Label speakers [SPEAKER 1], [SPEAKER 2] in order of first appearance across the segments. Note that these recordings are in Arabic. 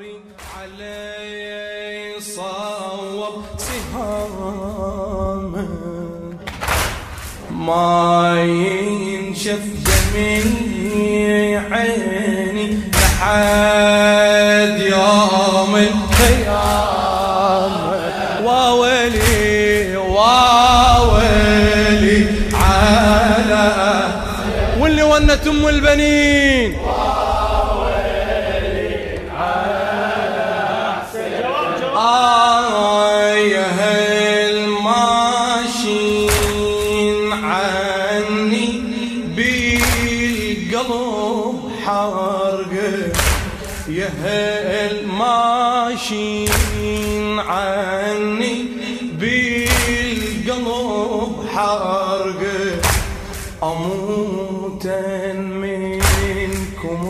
[SPEAKER 1] ناري علي صوب سهامه ما ينشف دمي عيني لحد يوم القيامة. واويلي واويلي على واللي ونت ام البنين. بالقلب حرقه يا هل ماشين عني بالقلب حرقه أموتا منكم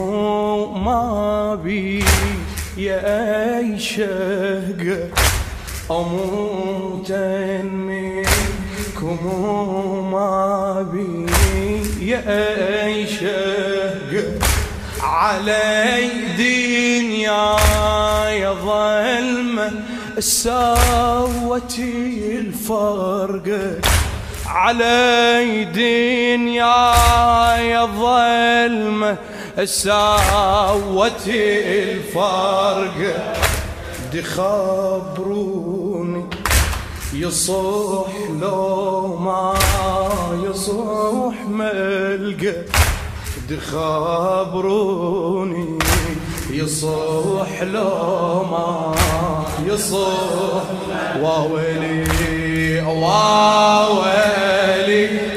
[SPEAKER 1] ما بي يا أي شهقة أموتا منكم ما بي يا أي شهقة علي دنيا يا ظلمة سوتي الفرقة علي دنيا يا ظلمة سوتي الفرقة دي خبروني يصح لو ما يصح ملقى. دي خبروني يصح لو ما يصح واويلي واويلي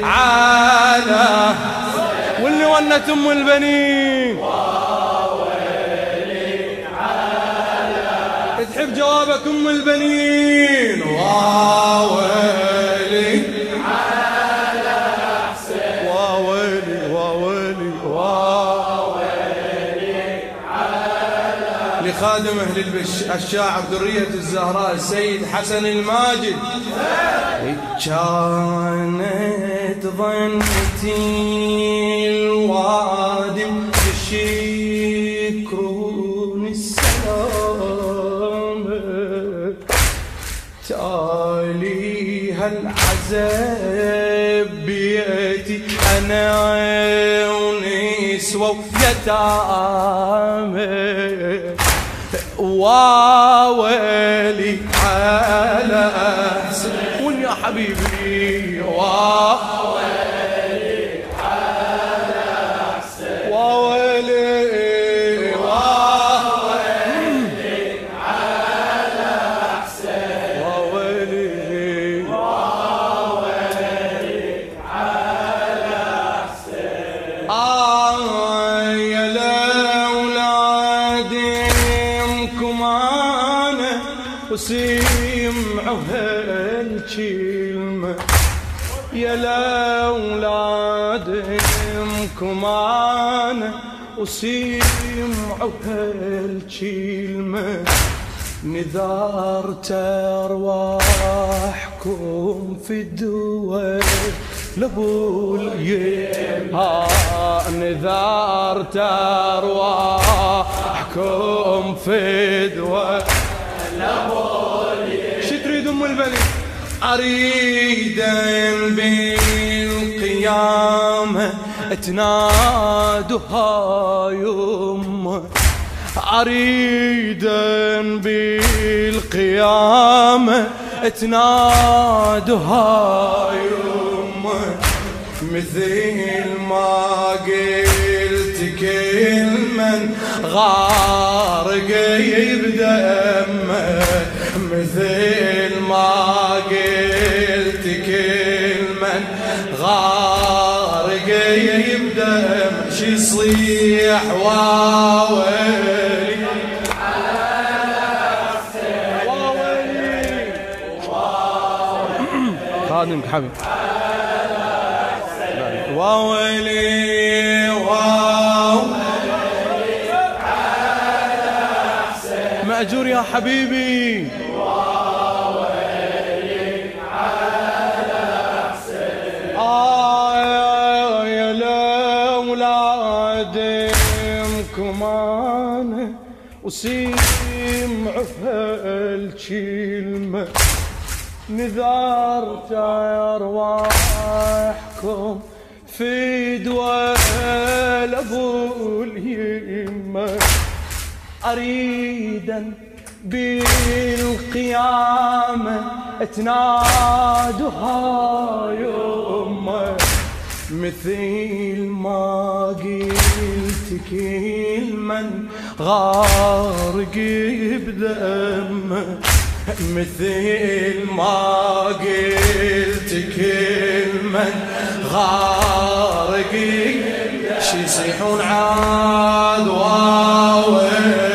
[SPEAKER 1] على. واللي ونت أم البنين. تحب جوابك أم البنين. الشاعر ذرية الزهراء السيد حسن الماجد. كانت ظنتي الوادم يشكرون السلام. تاليها العذاب بيتي أنا ونسوى ويتامى. واويلي على قول يا حبيبي واويلي لأولادكم أنا وسمعوا هالكلمة يا لأولادكم أنا وسمعوا هالكلمة نذرت أرواحكم في الدول لابو اليها نذرت أرواحكم في دول شو تريد أم البني اريدا بالقيامة تنادها يمه اريدا بالقيامة تنادها يمه مثل ما قلت كل من غارق بدمه مثل ما قلت كل من غارق بدمه شي يصيح واويلي خادمك حبيب واويلي مأجور يا حبيبي. آه يا لأولادكم أنا وسمعوا هالكلمة نذرت أرواحكم في دوال أبو اليمة أريدا بالقيامة تنادها يمه مثل ما قلت كل من غارق بدمه. مثل ما قلت كل من غارق. شي يصيحون عاد واويلي